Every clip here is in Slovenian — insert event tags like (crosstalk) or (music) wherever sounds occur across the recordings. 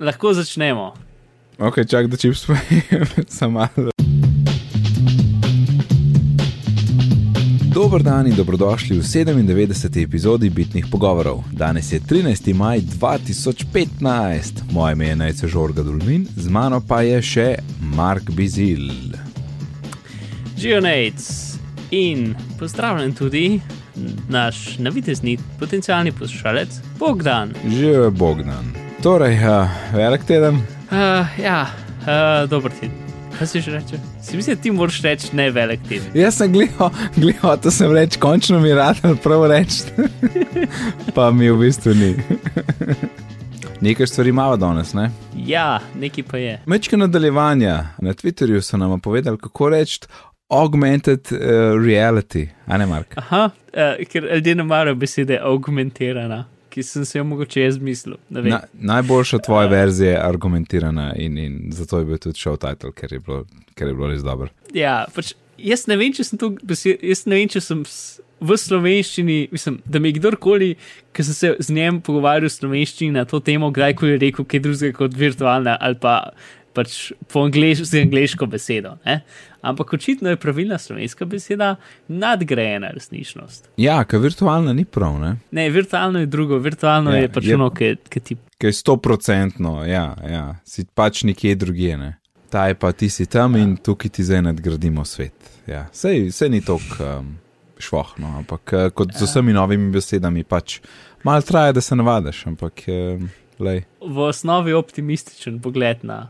lahko začnemo. Ok, čak da čips (laughs) sem malo. Dober dan in dobrodošli v 97. epizodi Bitnih pogovorov. Danes je 13. maj 2015, moje ime je Najce Žorga Dulmin, z mano pa je še Mark Bizil. Geonates in pozdravljen tudi naš navitezni potencijalni poslušalec Bogdan. Živijo Bogdan. Torej, uh, velik teden. Uh, ja, uh, dober teden. Kaj si že reče? Si misliš, da ti moraš reči ne velik teden? Jaz sem gledal, gledal, to sem reč, končno mi rad, prav reči. (laughs) pa mi v bistvu ni. (laughs) Nekaj stvari imamo danes, ne? Ja, nekaj pa je. Mečke nadaljevanja na Twitterju so nam povedali, kako reči augmented uh, reality, a ne Mark. Aha, uh, ker ljudje ne marajo besede augmentirana, ki sem se jo mogoče jaz mislil. ne vem. Na, najboljša tvoja verzija je argumentirana in, in zato je bil tudi show title, ker je bilo, ker je bilo res dobro. Ja, pač jaz ne vem, če sem to besed, jaz ne vem, če sem v slovenščini, mislim, da mi je kdorkoli, ki sem se z njim pogovarjal v slovenščini na to temo, kdajkoli rekel kaj drugega kot virtualna ali pa pač po angliš, angliško besedo. Ne? Ampak očitno je pravilna slovenska beseda nadgrajena resničnost. Ja, ker virtualna ni prav, ne? Ne, virtualno je drugo, virtualno Ja, je pač je- ono, ki ti. Ker je stoprocentno, ja, ja, si pač nekje drugje, ne. Ta je pa ti si tam in tukaj ti zdaj nadgradimo svet. Ja, sej, sej ni tako um, švohno, ampak uh, kot z vsemi novimi besedami pač malo traja, da se navadiš, ampak um, lej. v osnovi optimističen pogled na,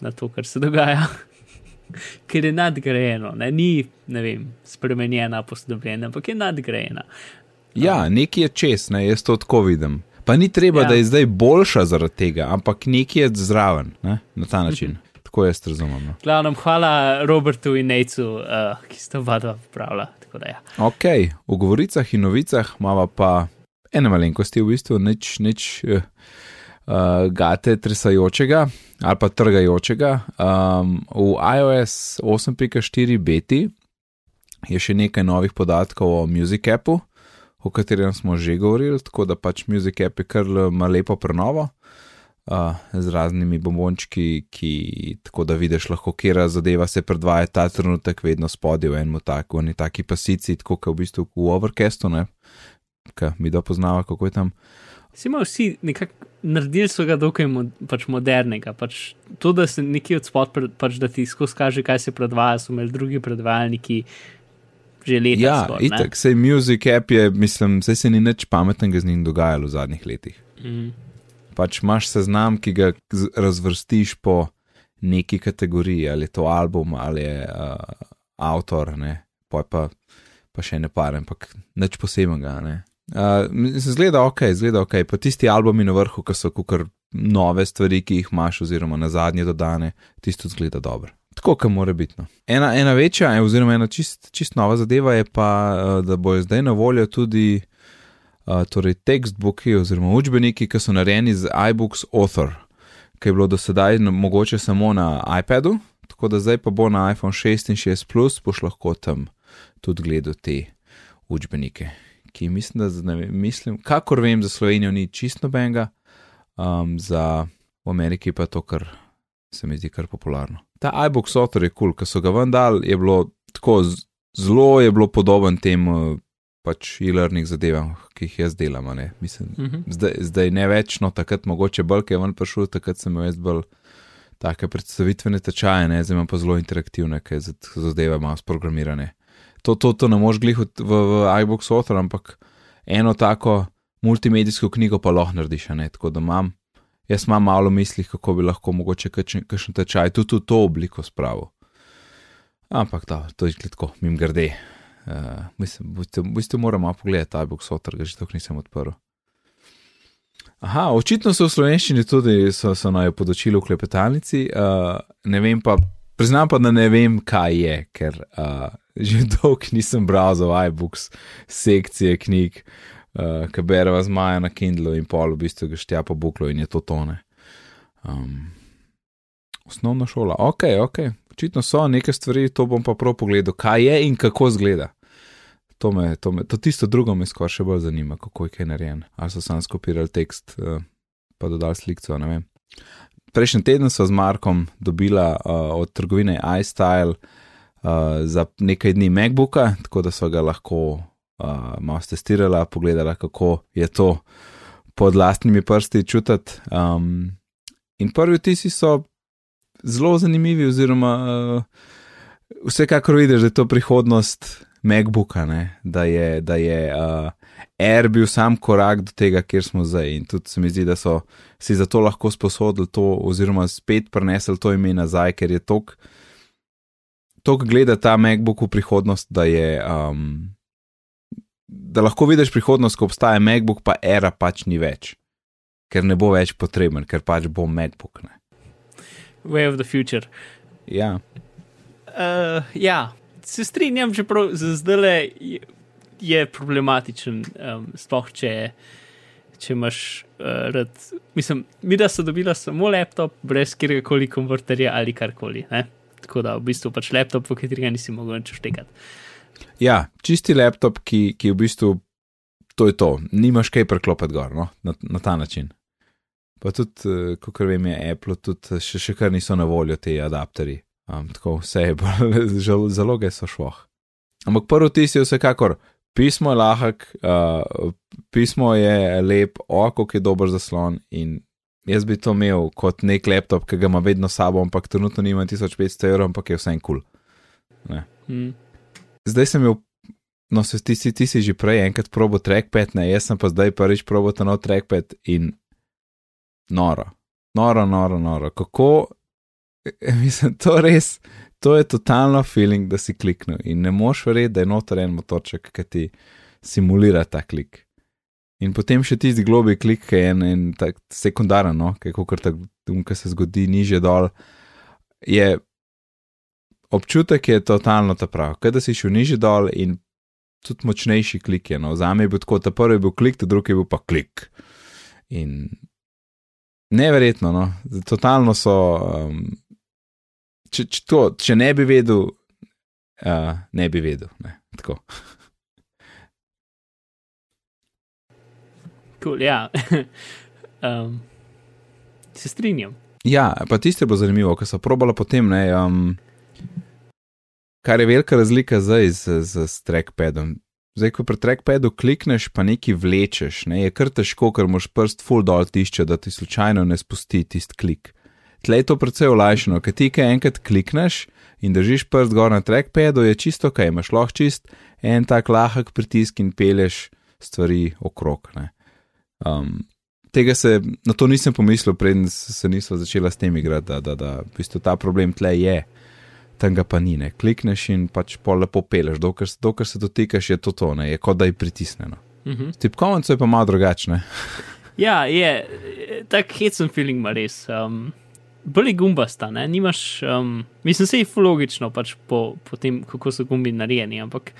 na to, kar se dogaja. (laughs) Ker je nadgrajeno, ne? ni ne vem, spremenjena, posodobljena, ampak je nadgrajena. Ja, nekaj je čez, ne, jaz to tako vidim. Pa ni treba, Ja. da je zdaj boljša zaradi tega, ampak nekaj je zraven, ne, na ta način. Tako jaz razumem. No. Glavno, hvala Robertu in Necu, uh, ki sta oba dva popravila. tako da Ja. Ok, v govoricah in novicah imamo pa ene malenkosti, v bistvu nič, nič uh, uh, gate tresajočega ali pa trgajočega. Um, v iOS 8.4 beti je še nekaj novih podatkov o Music Appu, o katerem smo že govorili, tako da pač Music App je kar lepo prenovo. Uh, z raznimi bombončki, ki tako da vidiš, lahko kera zadeva se predvaja ta trenutek, vedno spodaj v enem taku, v eni taki pasici, tako kot v bistvu v Overcastu, ne, ki mi da poznava, kako je tam. Si imel vsi nekako naredili so ga dokaj mod, pač modernega. Pač to, da se nekje od spod, pred- pač da ti skozi kaže, kaj se predvaja, so imeli drugi predvajalniki. Ja, skoraj, ne. itek, sej Music App je, mislim, sej se ni nič pametnega z njim dogajalo v zadnjih letih. Mm. Pač imaš seznam, ki ga razvrstiš po neki kategoriji, ali je to album ali je uh, avtor, ne, poj pa, pa še ne par, ampak nič posebnega. Ne. Uh, zgleda ok, zgleda ok, pa tisti albumi na vrhu, ki so kukar nove stvari, ki jih imaš, oziroma na zadnje dodane, tisto zgleda dobro. Tako, kot mora biti. No. Ena, ena večja, eh, oziroma ena čist, čist nova zadeva je pa, uh, da bojo zdaj na voljo tudi uh, torej tekstbooki oziroma učbeniki, ki so narejeni z iBooks Author, ki je bilo do sedaj mogoče samo na iPadu, tako da zdaj pa bo na iPhone 6 in 6 Plus boš lahko tam tudi gledal te učbenike. Ki mislim, da vem, mislim, kakor vem, za Slovenijo ni čist nobenega, um, za Ameriki pa je to, kar se mi zdi kar popularno. Ta iBooks Author je kul, cool, ker so ga ven dal, je bilo tako zelo je bilo podoben tem uh, pač e-learning zadevam, ki jih jaz delam. Mislim, Mhm. zdaj, zdaj ne več, no takrat mogoče bolj, ker je ven prišel, takrat sem imel jaz bolj take predstavitvene tečaje, ne, zdaj imam pa zelo interaktivne, ker zadeve malo sprogramirane. To, to, to ne moš glih v, v, v iBooks Author, ampak eno tako multimedijsko knjigo pa lahko narediš, ne, tako da imam. Jaz imam malo mislih, kako bi lahko mogoče kakšen tečaj tudi v to obliko spravil. Ampak da, to je tako, mim grede. Uh, mislim, v bistvu moram malo pogledati, box otter, ga že tako nisem odprl. Aha, očitno so v slovenščini tudi so, so naj podočili v klepetalnici, uh, ne vem pa, priznam pa, da ne vem, kaj je, ker uh, že (laughs) dolgo nisem bral za iBooks sekcije knjig, uh, ki bereva zmaja na Kindlu in pol v bistvu ga štja po buklo in je to tone. Um, osnovna šola, ok, ok, očitno so neke stvari, to bom pa prav pogledal, kaj je in kako zgleda. To, me, to, me, to tisto drugo me skoraj še bolj zanima, kako je kaj narejen. Ali so sam skopirali tekst, uh, pa dodali sliko, ne vem. Prejšnji teden so z Markom dobila uh, od trgovine iStyle uh, za nekaj dni MacBooka, tako da so ga lahko uh, malo testirala, pogledala, kako je to pod lastnimi prsti čutiti. Um, in prvi vtisi so zelo zanimivi, oziroma uh, vsekakor vidiš, da je to prihodnost MacBooka, ne? da je, da je uh, Air bil sam korak do tega, kjer smo zdaj. In tudi se mi zdi, da so si zato lahko sposodili to, oziroma spet prenesli to ime nazaj, ker je tok. Tok gleda ta MacBook v prihodnost, da je. Um, da lahko vidiš prihodnost, ko obstaja MacBook, pa era pač ni več, ker ne bo več potreben, ker pač bo MacBook. Ne. Way of the future. Ja. Uh, ja, se strinjam, čeprav za zdaj je, je problematičen, um, sploh če, če imaš uh, rad. Mislim, mi da so dobila samo laptop, brez kjerkoli konverterja ali karkoli. Ne? Tako da v bistvu pač laptop, v katerega nisi mogel več štekati. Ja, čisti laptop, ki, ki v bistvu to je to, nimaš kaj preklopiti gor no? na, na ta način. Pa tudi, uh, kot vem, je Apple, tudi še, še kar niso na voljo ti adapterji. Um, tako vse je bolj, (laughs) zaloge so šlo. Ampak prvi tis je vsekakor, pismo je lahek, uh, pismo je lep, oko je dober zaslon in jaz bi to imel kot nek laptop, ki ga ima vedno sabo, ampak trenutno nima 1500 evrov, ampak je vse en kul. Cool. Mm. Zdaj sem imel, no, se ti, ti si že prej enkrat probo trackpad, ne, jaz sem pa zdaj prvič probo ta nov trackpad in noro, noro, noro, noro. Kako, (laughs) mislim, to res, to je totalno feeling, da si kliknil in ne moš verjeti, da je noter en motorček, ki ti simulira ta klik. In potem še tisti globi klik, ki je en, en tak sekundaren, no, kako kar tako, ki se zgodi niže dol, je občutek je totalno ta prav, kaj da si šel niže dol in tudi močnejši klik je. No. Za me je bil tako, ta prvi je bil klik, ta drugi je bil pa klik. In neverjetno, no, totalno so. Um, če, če, to, če ne bi vedel, uh, ne bi vedel. Ne, cool, ja, (laughs) um, se strinjam. Ja, pa tiste bo zanimivo, ker so probala potem, ne, um, kar je velika razlika zdaj z, z, z trackpadom. Zdaj, ko pri trackpadu klikneš, pa nekaj vlečeš, ne, je kar težko, ker moš prst full dol tišče, da ti slučajno ne spusti tisti klik. Tle je to precej olajšano, ker ti kaj enkrat klikneš in držiš prst gor na trackpadu, je čisto kaj, imaš lahko čist en tak lahek pritisk in peleš stvari okrog. Um, tega se, na to nisem pomislil, preden se nisem začela s tem igrati, da, da, da v bistvu ta problem tle je tam ga pa ni, ne. klikneš in pač pol lepo peleš, dokler, dokler se dotikaš, je to to, ne. je kot da je pritisnjeno. Uh -huh. Tipkovnico je pa malo drugačne. (laughs) ja, je, tak hecen feeling ima res. Um, Bili gumbasta, ne, nimaš, um, mislim, se je logično, pač po, po tem, kako so gumbi narejeni, ampak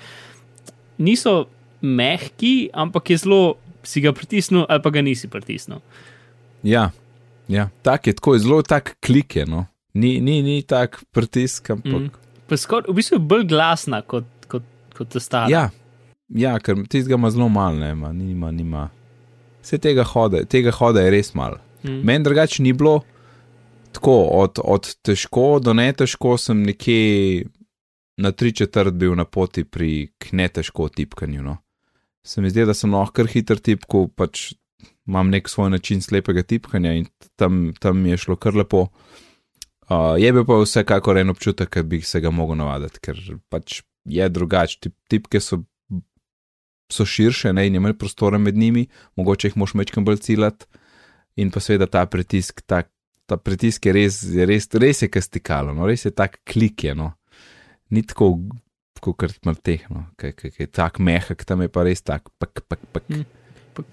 niso mehki, ampak je zelo, si ga pritisnil ali pa ga nisi pritisnil. Ja, ja. tak je, tako je zelo tak klik je, no ni, ni, ni tak pritisk. Ampak... Mm. Skor, v bistvu je bolj glasna kot, kot, kot stara. Ja, ja ker tistega ima zelo malo, ne, ma, nima, nima. Vse tega hoda, tega hoda je res malo. Mm. Meni drugače ni bilo tako, od, od težko do ne težko, sem nekje na tri četrt bil na poti pri ne težko tipkanju. No. Se mi zdi, da sem lahko hiter tipko, pač imam nek svoj način slepega tipkanja in tam, tam je šlo kar lepo. Uh, je bil pa vsekakor en občutek, ki bi se ga mogel navaditi, ker pač je drugače. Tip, tipke so, so širše, ne in imajo prostore med njimi, mogoče jih moš mečkam bolj ciljati. In pa seveda ta pritisk, ta, ta pritisk je res, je res, res je kastikalo, no, res je tak klik, je, no. ni tako, kot kar tehno, ki je tak mehak, tam je pa res tak, pak, pak, pak. Hmm.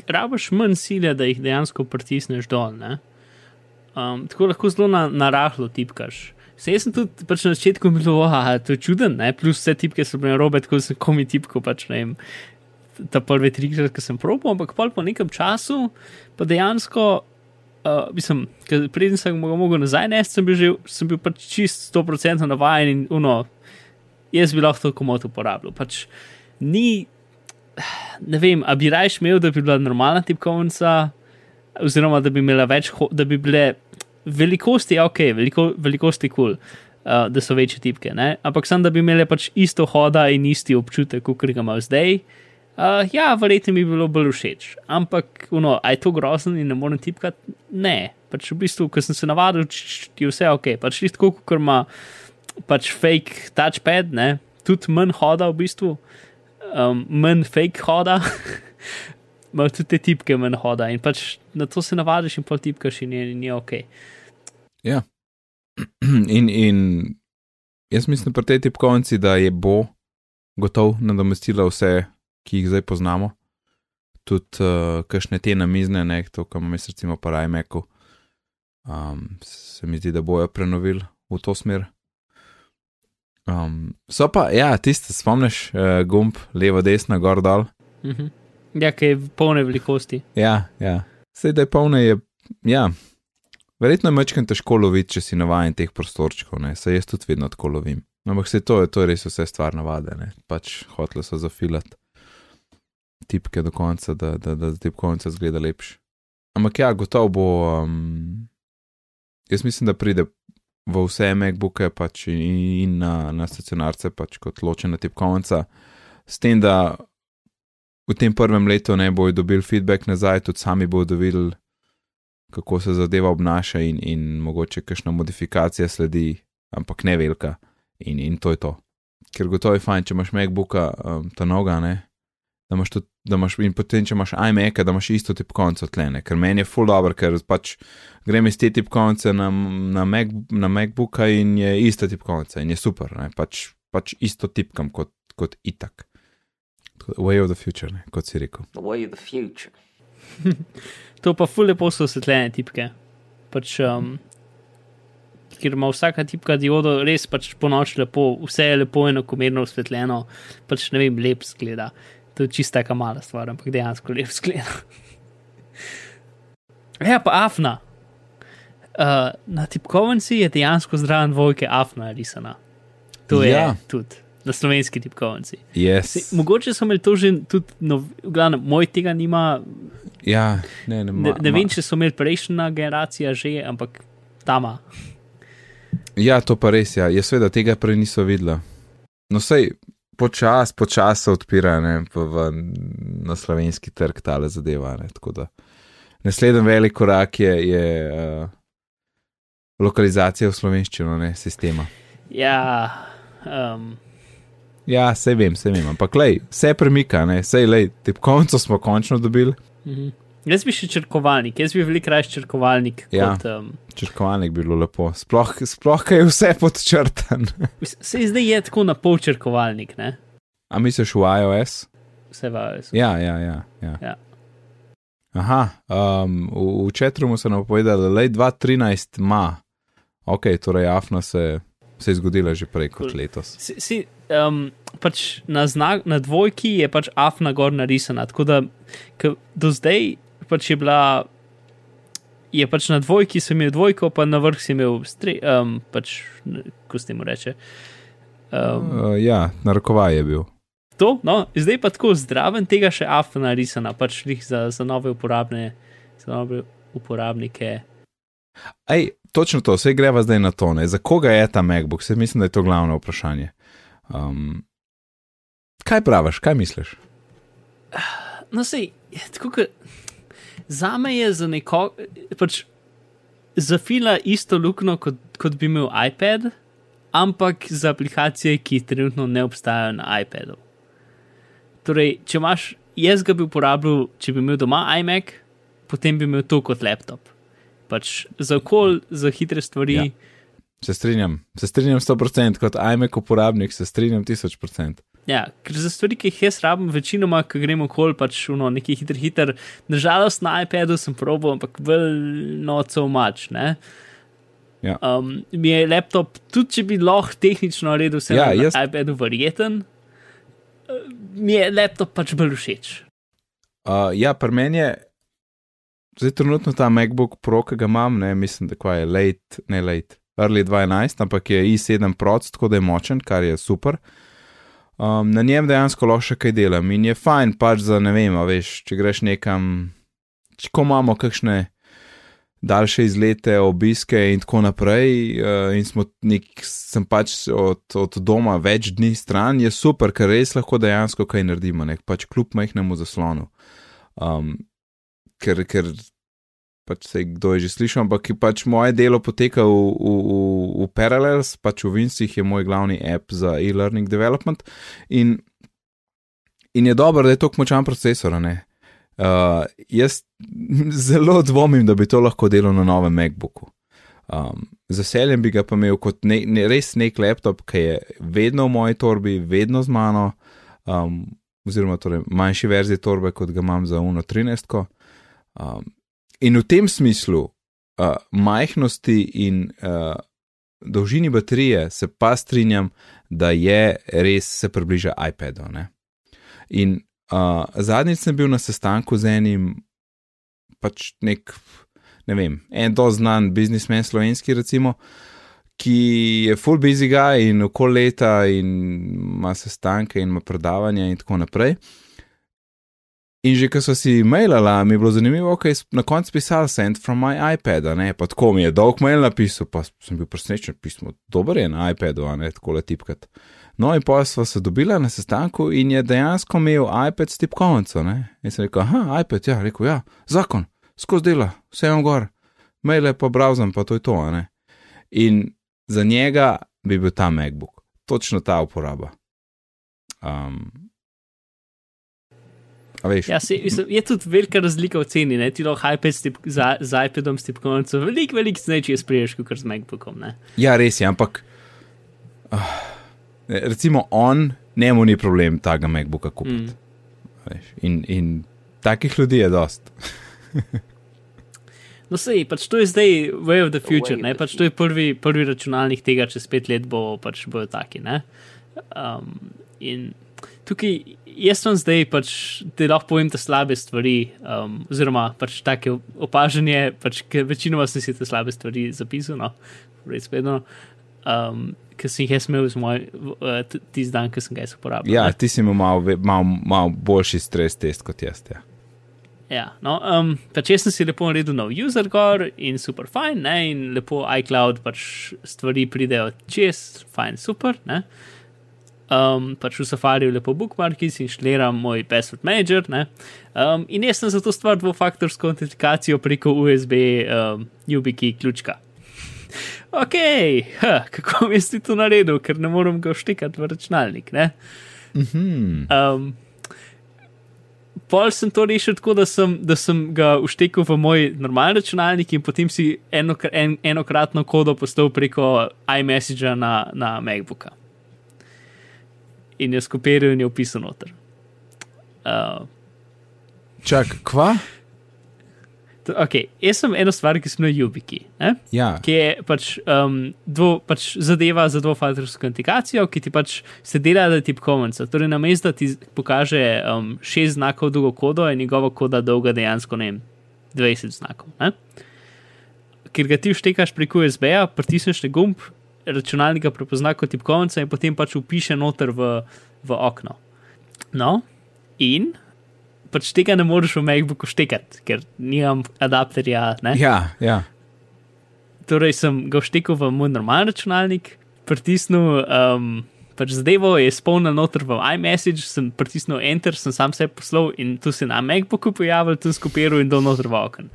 Rabiš manj sile, da jih dejansko pritisneš dol, ne? Um, tako lahko zelo na, na rahlo tipkaš. Se jaz sem tudi pač na začetku bil, da je to čuden, ne? plus vse tipke so bile robe, tako sem komi tipko, pač ne vem, ta prvi trikrat, ki sem probil, ampak po nekem času pa dejansko, uh, mislim, preden sem ga mogel nazaj nesti, sem bil, že, sem bil pač čist 100% navajen in uno, jaz bi lahko to komot uporabljal. Pač ni, ne vem, a bi rajš imel, da bi bila normalna tipkovnica, oziroma da bi imela več, da bi bile velikosti je ok, veliko, velikosti je kul, cool, uh, da so večje tipke, ne? ampak sem, da bi imeli pač isto hoda in isti občutek, kot ga imamo zdaj. Uh, ja, verjetno mi bi bilo bolj všeč, ampak, no, aj to grozno in ne morem tipkati, ne. Pač v bistvu, ko sem se navadil, je vse ok, pač isto kot ima pač fake touchpad, ne, tudi manj hoda v bistvu, um, manj fake hoda. (laughs) Imajo tudi te tipke, manj hoda in pač na to se navadiš, in pol tipkaš, in je, je ok. Ja. (clears throat) In, in jaz mislim, pri tej tipkovnici, da je bo gotov nadomestila vse, ki jih zdaj poznamo. Tudi uh, kakšne te namizne, ne to, kar imamo, recimo, pa iMacu. Um, se mi zdi, da bojo prenovili v to smer. Um, so pa, ja, tiste, spomniš, uh, gumb, levo, desno, gor dol. Uh -huh. Ja, ki je polne velikosti. Ja, ja. Sedaj, da je polne, je. Ja. Verjetno je mečkam težko loviti, če si navaden teh prostorčkov, ne, se jaz tudi vedno tako lovim. Ampak se to je, to je res vse stvar navade, ne, pač hotele so zafilati tipke do konca, da, da, da, tipkovnica zgleda lepši. Ampak ja, gotovo bo, um, jaz mislim, da pride v vse MacBooke pač in, na, na stacionarce pač kot ločena tipkovnica, s tem, da v tem prvem letu ne bojo dobili feedback nazaj, tudi sami bodo videli, kako se zadeva obnaša in, in mogoče kakšna modifikacija sledi, ampak ne velika. In, in to je to. Ker gotovo je fajn, če imaš MacBooka, um, ta noga, ne. Da imaš, tudi, da imaš, in potem, če imaš iMac, da imaš isto tipkovnico tlene, ker meni je full dobro, ker pač grem iz te tipkovnice na, na, Mac, na MacBooka in je ista tipkovnica in je super, ne, pač, pač isto tipkam kot, kot itak. Way of the future, ne, kot si rekel. The way of the future. (laughs) To pa fule po so osvetljene tipke. Pač, um, ker ima vsaka tipka diodo res pač po noč lepo, vse je lepo in enakomerno osvetljeno, pač ne vem, lep zgleda. To je čista taka mala stvar, ampak dejansko lep zgleda. (laughs) ja, pa afna. Uh, na tipkovnici je dejansko zraven dvojke afna risana. To je Ja. tudi na slovenski tipkovnici. Yes. Si, mogoče so imeli to že tudi, no, glavno, moj tega nima, Ja, ne, ne, Ne, ma, ne vem, ma- če so imeli prejšnja generacija že, ampak tama. Ja, to pa res, ja. Jaz seveda tega prej niso videla. No, sej počas, počas se odpira ne, v, na slovenski trg tale zadeva. Ne, tako da naslednji velik korak je, je uh, lokalizacija v slovenščino, ne sistema. Ja, um, Ja, sej vem, sej vem, ampak lej, vse premika, ne, sej lej, tipkovnico smo končno dobili, mhm. Jaz bi še črkovalnik, jaz bi veliko raje črkovalnik. Ja. Kot, um, črkovalnik bi bilo lepo, sploh, sploh kaj je vse podčrtan. (laughs) se zdaj je tako na pol črkovalnik, ne? A misliš v iOS? Vse vajo. Ja, ja, ja. ja. Ja. Aha, um, v, v Četrumu so nam povedali, da je 2013 ima. Ok, torej Afna se, se je zgodila že prej kot Cool. letos. Si, si, um, pač na, znak, na dvojki je pač afna gor narisana, tako da do zdaj pač je bila. Je pač na dvojki sem imel dvojko, pa na vrh sem imel, stre, um, pač, kako se temu reče. Um, Uh, ja, narekovaj je bil. To, no, zdaj pa tako zdraven tega še afna narisana, pač lih za, za nove uporabne, za nove uporabnike. Ej, točno to, vse greva zdaj na to, ne. za koga je ta MacBook, se mislim, da je to glavno vprašanje. Um, kaj praviš, kaj misliš? No, sej, tako kot za me je za neko, pač zafila isto luknjo, kot, kot bi imel iPad, ampak za aplikacije, ki trenutno ne obstajajo na iPadu. Torej, če imaš, jaz ga bi uporabljal, če bi imel doma iMac, potem bi imel to kot laptop. Pač za okol, za hitre stvari. Ja. Se strinjam, se strinjam 100%, kot iMac uporabnik se strinjam 1000%. Ja, ker za stvari, ki jih jaz rabim, večinoma, ko gremo okol, pač uno, neki hiter, hiter. Nažalost, na iPadu sem probil, ampak bolj noco mač. Ne? Ja. Um, mi je laptop, tudi če bi lahko tehnično naredil vse Ja, na jaz- iPadu, verjeten, eh, mi je laptop pač bolj všeč. Uh, ja, pri meni je, zdaj trenutno ta MacBook Pro, ki ga imam, ne mislim, da je late, ne late, early 2011, ampak je i7 Pro, tako da je močen, kar je super. Um, na njem dejansko lahko še kaj delam in je fajn pač za ne vem, veš, če greš nekam, če ko imamo kakšne daljše izlete, obiske in tako naprej. Uh, in smo nek, sem pač od, od doma več dni stran, je super, ker res lahko dejansko kaj naredimo, nek pač kljub majhnemu zaslonu. Um, ker, ker pač se kdo je že slišal, ampak pač moje delo poteka v, v, v, v Parallels, pač v Vincih je moj glavni app za e-learning development. In, in je dobro, da je to močan procesor. Uh, jaz (laughs) zelo dvomim, da bi to lahko delal na novem MacBooku. Um, z veseljem bi ga pa imel kot ne, ne, res nek laptop, ki je vedno v moji torbi, vedno z mano, um, oziroma torej manjši verziji torbe, kot ga imam za UNO 13. Um, in v tem smislu, uh, majhnosti in uh, dolžini baterije, se pa strinjam, da je res se približa iPadu. Ne? In Uh, zadnjič sem bil na sestanku z enim, pač nek, ne vem, en doznan biznismen slovenski, recimo, ki je full busy guy in okol leta in ima sestanke in ima predavanja in tako naprej. In že ko so si mailala, mi je bilo zanimivo, kaj je na koncu pisal send from my iPad, ne, pa tako mi je dolg mail napisal, pa sem bil presenečen, pismo, dober je na iPadu, ne, tako le tipkat. No, in smo se dobili na sestanku in je dejansko imel iPad s tipkovnico. In sem rekel, ah, iPad, ja, rekel, ja, zakon, skozi dela, vse je gor, maile pa browsem, pa to je to. In za njega bi bil ta MacBook, točno ta uporaba. Um, Ja, se, mislim, je tudi velika razlika v ceni. Ne? Ti lahko iPad stip, za, za iPadom s tipkovnico veliko, veliko ceneče spreješ, kot z MacBookom. Ne? Ja, res je, ampak. Uh, recimo on, njemu ni problem tega MacBooka kupiti. Mm. In, in takih ljudi je dost. no, sej, pač to je zdaj way of the future, way pač to je prvi, prvi računalnik tega, čez pet let bo pač bojo taki. Um, in tukaj jaz sem zdaj, pač, da lahko povem te slabe stvari, um, oziroma pač take opažanje, pač, ker večinoma sem si te slabe stvari zapisal, no, res vedno. Um, ki sem jih jaz imel moj, uh, tisti dan, ki sem ga uporabljal. Ja, ti si imel malo mal, mal boljši stres test kot jaz. Ja. Ja, no, um, pač jaz sem si lepo naredil nov user gor in super fajn, ne, in lepo iCloud pač stvari pridejo čez, fajn, super, ne. Um, pač v Safariju lepo bookmarki si inštaliram moj password manager, ne. Um, in jaz sem za to stvar dvofaktorsko autentikacijo preko USB um, YubiKey ključka (laughs) ok, ha, kako bi si to naredil, ker ne morem ga vštekati v računalnik. -hmm. um, pol sem to rešil tako, da sem, da sem ga vštekel v moj normalni računalnik in potem si eno, en, enokratno kodo postavil preko iMessage na, na MacBooka. In je skopiral in je opisal noter. Uh, Čak, kva? Okay, jaz sem eno stvar, ki sem na Jubiki. Ja. Ki je pač, um, dvo, pač zadeva za dvofaktorsko autentikacijo, ki ti pač se dela, da ti pokomenca. Torej, na mestu ti pokaže um, šest znakov dolgo kodo in njegova koda dolga dejansko ne vem, 20 znakov. Ne? Ker ga ti vštekaš preko USB-ja, pritisneš na gumb, računalnik ga prepozna kot tipkovnica in potem pač upiše noter v, v okno. No, in pač tega ne moreš v MacBooku štekati, ker nimam adapterja. Ne? Ja, ja. Torej sem ga vštekel v moj normalni računalnik, pritisnil um, pač zadevo, je spolnil noter v iMessage, sem pritisnil Enter, sem sam se poslal in tu se na MacBooku pojavil, tu skopiral in dol noter v okno.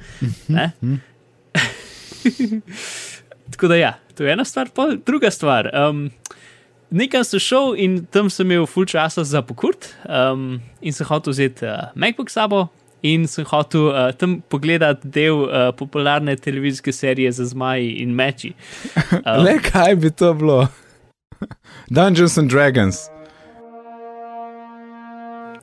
(laughs) Tako da ja, to je ena stvar, pa druga stvar. Um, nekam sem šel in tam sem imel full časa za pokurt um, in sem hotel vzeti uh, MacBook sabo in sem hotel uh, tam pogledati del uh, popularne televizijske serije za zmaji in meči. (laughs) Um, Le kaj bi to bilo? (laughs) Dungeons and Dragons.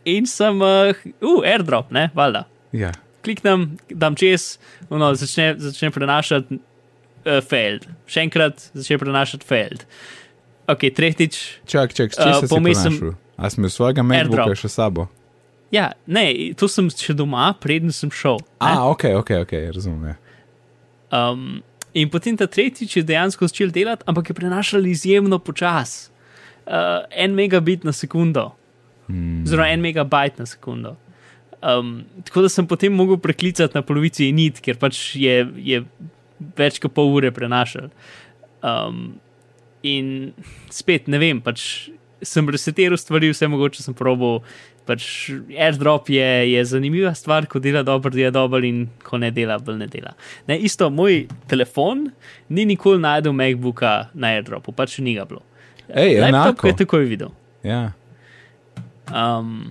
In sem, uh, uh airdrop, ne, valjda. Ja. Kliknem, dam čez, no, začne, začne prenašati uh, failed. Še enkrat začne prenašati failed. Ok, tretjič. Čak, čak, če uh, pomislim. A sem imel svojega MacBooka še sabo? Ja, ne, to sem še doma, preden sem šel. A, ne? ok, ok, ok, razumem. Ja. Um, in potem ta tretjič je dejansko začel delati, ampak je prenašal izjemno počas. Uh, en megabit na sekundo. Hmm. Zelo en megabajt na sekundo. Um, tako da sem potem mogel preklicati na polovici init, ker pač je, je več kot pol ure prenašal. Um, in spet ne vem, pač sem resetiral stvari, vse mogoče sem probo. Pač airdrop je, je zanimiva stvar, ko dela dobro, dela dobro, in ko ne dela, bolj ne dela. Ne, isto, moj telefon ni nikoli najdel MacBooka na airdropu, pač ni ga bilo. Ej, Laptop enako. je takoj videl. Ja. Um,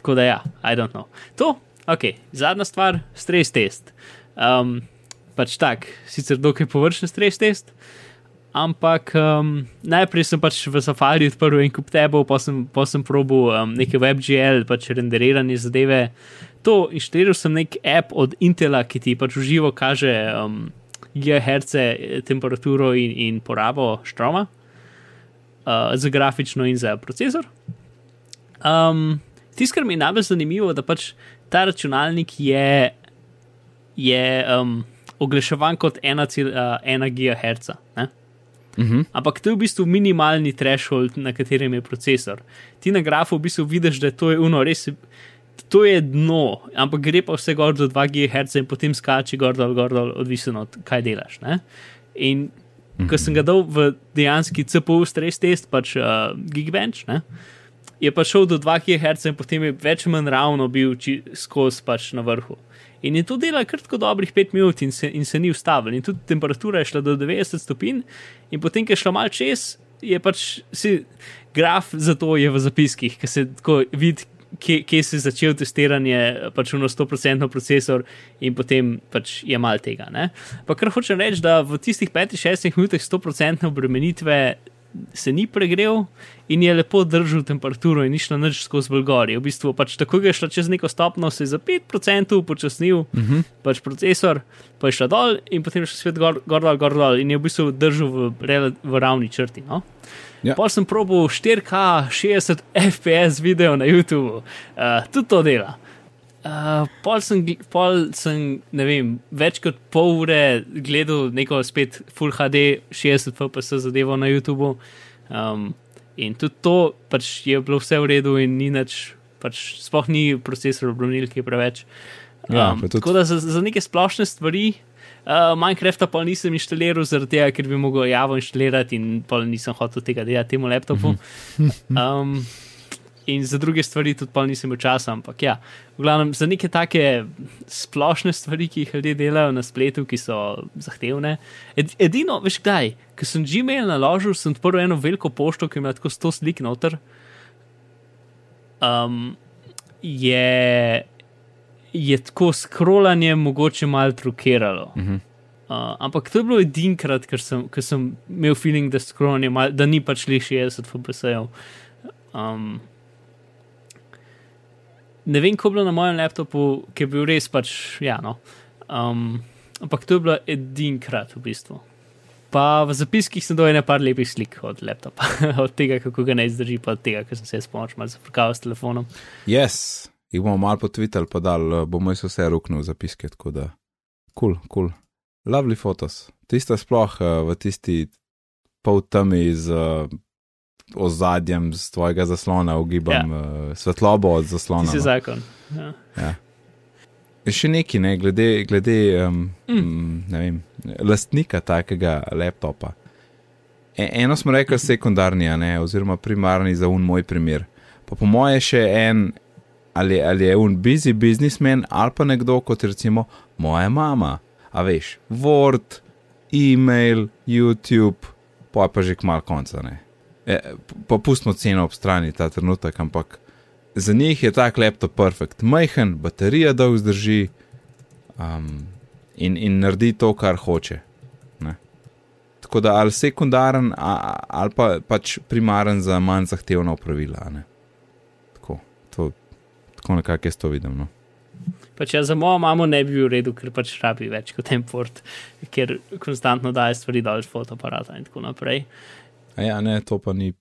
tako da, ja, I don't know. To, ok, zadnja stvar, stres test. Um, pač tak, sicer dokaj površen stres test, ampak um, najprej sem pač v Safari odprl en kup tebov, pa sem, sem probil um, neke WebGL, pač renderiranje zadeve. To, inštaliral sem nek app od Intela, ki ti pač v živo kaže um, gigaherce, temperaturo in, in porabo štroma. Uh, za grafično in za procesor. Um, Tisto, kar mi je najbolj zanimivo, da pač ta računalnik je, je um, oglaševan kot 1,1 GHz. Ne? Mhm. Ampak to je v bistvu minimalni threshold, na katerem je procesor. Ti na grafu v bistvu vidiš, da to je uno, res. To je dno, ampak gre pa vse gor do 2 GHz in potem skače gor dol, gor dol, odvisno od kaj delaš. Ne? In ko sem ga dal v dejanski CPU stres test, pač uh, Geekbench, ne? je pa šel do 2 GHz in potem je več ali manj ravno bil skozi pač na vrhu. In je to delal kratko dobrih 5 minut in se, in se ni ustavil. In tudi temperatura je šla do 90 stopinj, in potem, ko je šla mal čez, je pač si graf za to je v zapiskih, ki se tako vidi, kje, kje se je začel testiranje, pač v 100% procesor in potem pač je mal tega. Ne? Pa kar hočem reči, da v tistih 5-6 minutah 100% obremenitve se ni pregrel in je lepo držal temperaturo in ni šlo nič skozi Bolgarijo. V bistvu pač tako je šlo čez neko stopno, se je za 5% upočasnil, uh -huh. pač procesor, pa je šla dol in potem je šel svet gor, gor, dol, gor dol in je v bistvu držal v, v ravni črti. No? Ja. Pol sem probil 4K 60 FPS video na YouTubu, uh, tudi to dela. Uh, pol, sem, pol sem, ne vem, več kot pol ure gledal neko spet Full HD 60 FPS zadevo na YouTubu. Um, in tudi to pač je bilo vse v redu, in ni nič, pač sploh ni procesor obronilke preveč. Ja, Um, pa tudi- tako da za, za neke splošne stvari. Uh, Minecrafta pa nisem inštaliral, zaradi tega, ker bi mogel javo inštalirati in pa nisem hotel tega delati temu laptopu. Um, in za druge stvari tudi pa nisem imel časa, ampak ja, v glavnem za neke take splošne stvari, ki jih ljudje delajo na spletu, ki so zahtevne. Ed, edino, veš kdaj, ko sem Gmail naložil, sem odprl eno veliko pošto, ki ima tako 100 slik noter. Um, je, je tako scrollanje mogoče malo trukiralo. Mhm. Uh, ampak to je bilo edinkrat, ker sem, ker sem imel feeling, da, mal, da ni pač le 60 FPS-jev. Um, ne vem, kako je bilo na mojem laptopu, ki je bil res pač, ja, no. Um, ampak to je bilo edinkrat v bistvu. Pa v zapiskih sem dojel nekaj lepih slik od laptopa, (laughs) od tega, kako ga naj zdrži, pa od tega, ker sem se s pomoč malo zafrkal s telefonom. Yes, jih bomo malo potvitali, pa dal, eh, bomo jaz vse ruknil v zapiske, tako da, kul, cool, kul. Cool. Lovely fotos. Tista sploh uh, v tisti pol temi z uh, ozadjem z tvojega zaslona, ugibam ja. uh, svetlobo od zaslona. Ti si no. zakon. Ja. Ja. Še neki, ne, glede, glede um, mm. ne vem, lastnika takega laptopa. E, eno smo rekli sekundarni, ne, oziroma primarni za un moj primer. Pa po moje še en, ali, ali je un busy businessman, ali pa nekdo kot recimo moja mama. A veš, Word, e-mail, YouTube, pa je pa že kmal konca. Ne. E, pa pustimo ceno ob strani ta trenutek, ampak za njih je tak laptop perfekt, majhen, baterija dolgo zdrži um, in, in naredi to, kar hoče. Ne. Tako da ali sekundaren, a, ali pa pač primaren za manj zahtevna opravila. Tako, to, tako nekako jaz to vidim. No. Pač ja, za mojo mamo ne bi bil v redu, ker pač rabi več kot en port, ker konstantno daje stvari dol iz fotoaparata in tako naprej. A ja, ne, to pa ni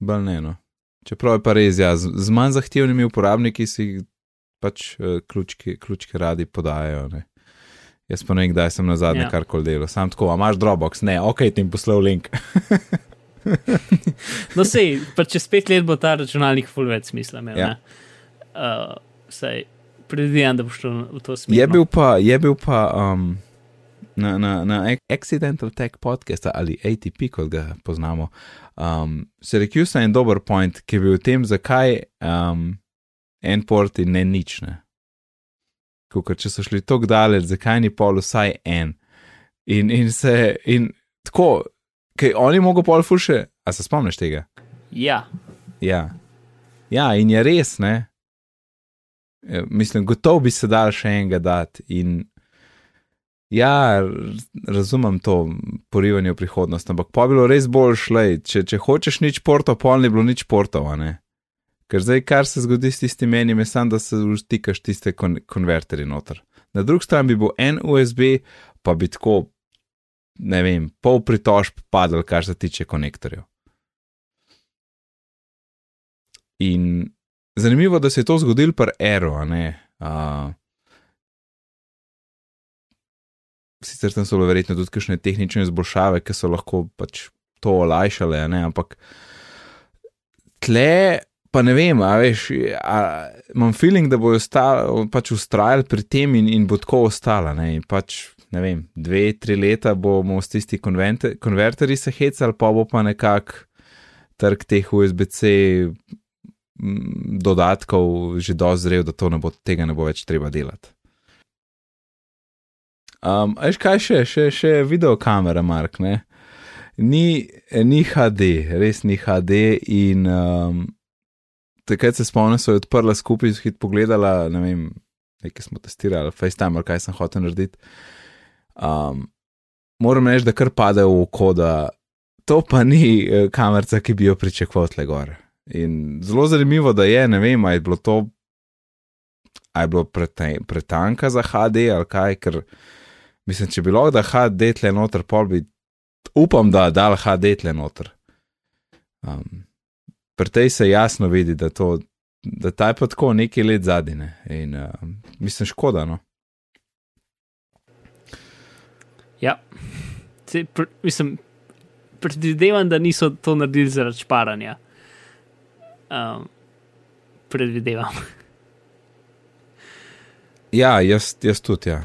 bolj ne. No. Čeprav je pa res, ja, z, z manj zahtevnimi uporabniki si pač uh, ključke, ključke radi podajajo. Ne. Jaz pa ne vem, kdaj sem na zadnje Ja. karkoli delal. Sam tako, a imaš Dropbox? Ne, ok, ti jim poslal link. (laughs) No, sej, pa čez pet let bo ta računalnik full več smisla imel. Ja. Ja. Uh, Saj predvidevam, da boš šel v to smer. Je no. bil pa, je bil pa um, na, na, na Accidental Tech podcast ali ATP, kot ga poznamo. Um, Syracuse je en dober point, ki je bil v tem, zakaj um, en port in ne nič. Ne? Kukor, če so šli tako daleč, zakaj ni pol vsaj en. In, in se, in tako, kaj oni mogo pol fuše, a se spomniš tega? Ja, Ja. ja, in je res, ne. E, Mislim, gotovo bi se dal še enega dati. In ja, razumem to porivanje v prihodnost, ampak pa bi bilo res bolj šlej. Če, če hočeš nič porto, pol ni bilo nič ne. Ker zdaj, kar se zgodi s tistim menim, je samo, da se vtikaš tiste kon konverterje noter. Na drugi strani bi bil en USB, pa bi tako, ne vem, pol pritožb padel, kar se tiče konektorjev. In zanimivo, da se je to zgodilo pri Aero, a ne. Uh, sicer tam so bile verjetno tudi kakšne tehnične izboljšave, ki so lahko pač to olajšale, ne, ampak tle. Pa ne vem, a veš, a, imam feeling, da bojo sta- pač ustrajali pri tem in, in bo tako ostala. Ne, in pač, ne vem, dve, tri leta bomo s tisti konvente- konverterji se hecali, pa bo pa nekako trg teh USB-C dodatkov že dozrel, da to ne bo, tega ne bo več treba delati. Um, Veš kaj še, še, še video kamera, Mark, ne? Ni, ni HD, res ni HD in um, takrat se spomnim, so jo odprla skupaj, so hit pogledala, ne vem, nekaj smo testirali, FaceTime, ali kaj sem hotel narediti. Um, moram reči, da kar pade v oko, da to pa ni eh, kamerca, ki bi jo pričakoval tle gor. In zelo zanimivo, da je, ne vem, ali je bilo to, ali je bilo pretanka za HD ali kaj, ker mislim, če bi bilo, da HD tle noter, pol bi, upam, da dal HD tle noter. Um, pri tej se jasno vidi, da, to, da ta je pa tako nekaj let zadnje. In uh, mislim, škoda. No? ja. Se, pr, mislim, predvidevam, da niso to naredili zaradi šparanja. Um, predvidevam. Ja, jaz, jaz tudi. Ja.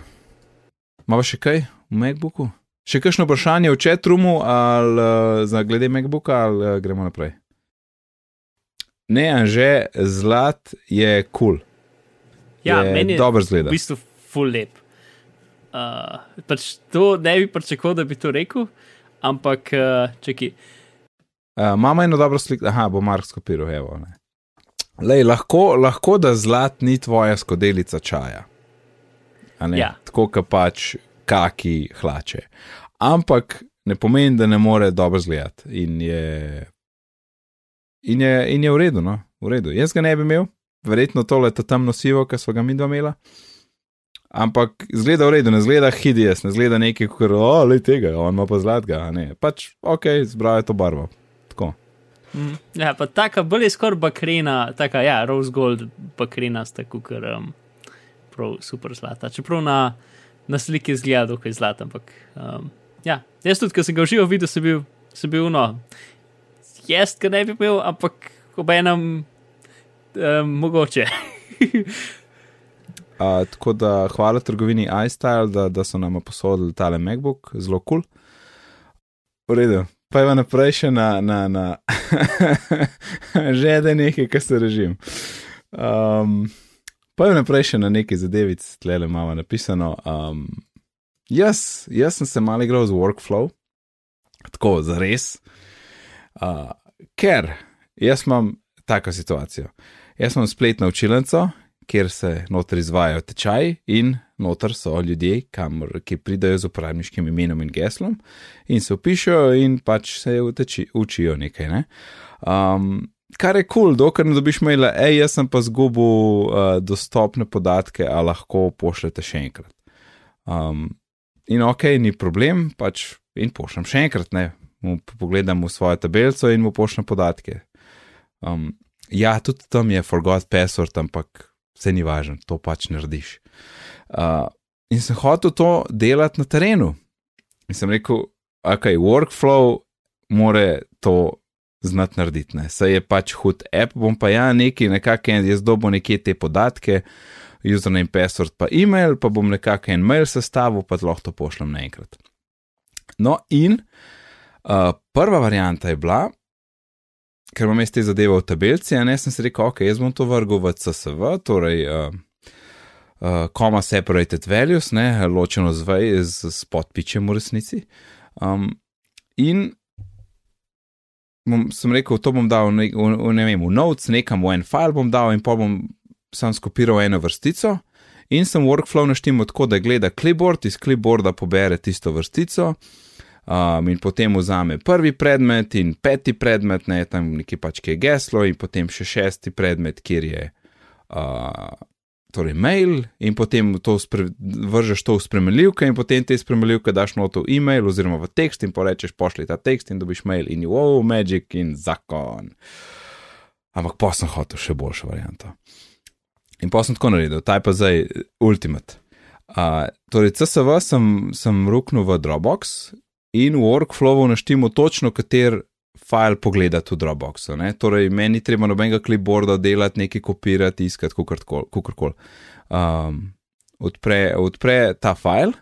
Malo še kaj v MacBooku? Še kakšno vprašanje v chatroomu ali uh, za glede MacBooka ali uh, gremo naprej? Ne, že zlat je kul. Cool. Ja, je meni je dobro v zgleda. bistvu full lep. Uh, pač to ne bi pričakoval, da bi to rekel, ampak uh, čekaj. Uh, Imamo eno dobro sliko, aha, bo Mark skopiral, evo. Ne. Lej, lahko, lahko da zlat ni tvoja skodelica čaja. Ja. Tako kot pač kaki hlače. Ampak ne pomeni, da ne more dobro zgledati. In je, in je, in je v redu, no, v redu. Jaz ga ne bi imel, verjetno tole je temno sivo, ki smo ga mi dva imela. Ampak zgleda v redu, ne zgleda hideous, ne zgleda nekaj, kot le tega, on ima pa zlatega. a Ne, pač ok, zbral je to barvo. Tako. Mm, ja, pa taka bolj je skoraj bakrena, taka, ja, rose gold bakrena sta kukar um, prav super zlata. Čeprav na, na sliki zgleda dokaj zlata, ampak um, ja, jaz tudi, ko sem ga v živo videl, sem bil, sem bil no, jaz ga ne bi imel, ampak ob enem um, mogoče. (laughs) Uh, tako da hvala trgovini iStyle, da, da so nam posodili tale MacBook, zelo kul. Cool. V redu, pa je naprej še na, na, na (laughs) že da je nekaj, kar se režim. Um, pa je naprej še na neki zadevic, tle le imamo napisano. Um, jaz, jaz sem se malo igral z workflow, tako za res. Uh, ker jaz imam tako situacijo. Jaz imam spletno učilnico, kjer se noter izvajajo tečaji in noter so ljudje, kamor, ki pridajo z uporabniškim imenom in geslom in se upišajo in pač se uteči, učijo nekaj. Ne? Um, kar je kul, cool, dokler ne dobiš maila, hej, jaz sem pa zgubil uh, dostopne podatke, a lahko pošljete še enkrat. Um, in ok, ni problem, pač in pošljem še enkrat, ne. Mu pogledam v svojo tabelico in mu pošljem podatke. Um, ja, tudi tam je forgot password, ampak vse ni važno, to pač narediš. Uh, in sem hotel to delati na terenu. In sem rekel, ok, workflow more to znati narediti. Ne. Saj je pač hud app, bom pa ja neki, nekako jaz dobo nekje te podatke, username, password, pa e-mail, pa bom nekako en mail sestavil, pa lahko to pošljem naenkrat. No, in uh, prva varianta je bila, ker imam jaz te zadeve v tabelci, a ne sem si rekel, ok, jaz bom to vrgel v CSV, torej. Uh, Uh, comma separated values, ne, ločeno z, z, z podpičem v resnici. Um, in bom, sem rekel, to bom dal ne, v, v, ne vem, v notes, nekam v en file bom dal in pa bom sam skopiral eno vrstico. In sem workflow naštel tako, da gleda clipboard, iz clipboarda pobere tisto vrstico. Um, in potem vzame prvi predmet in peti predmet, ne tam neki pač ki je geslo, in potem še šesti predmet, kjer je uh, torej mail, in potem to vržeš to v spremljivke, in potem te spremljivke daš noto v e-mail oziroma v tekst in porečeš, pošlji ta tekst in dobiš mail in wow, magic in zakon. Ampak pa sem hotel še boljšo varianto. In pa sem tako naredil, ta je pa zdaj ultimate. Uh, torej, CSV sem, sem ruknil v Dropbox in v workflowu naštimo točno, kater file pogledati v Dropboxu. Ne? Torej, meni treba nobenega clipboarda delati, nekaj kopirati, iskati, kako koli. Um, odpre, odpre ta file,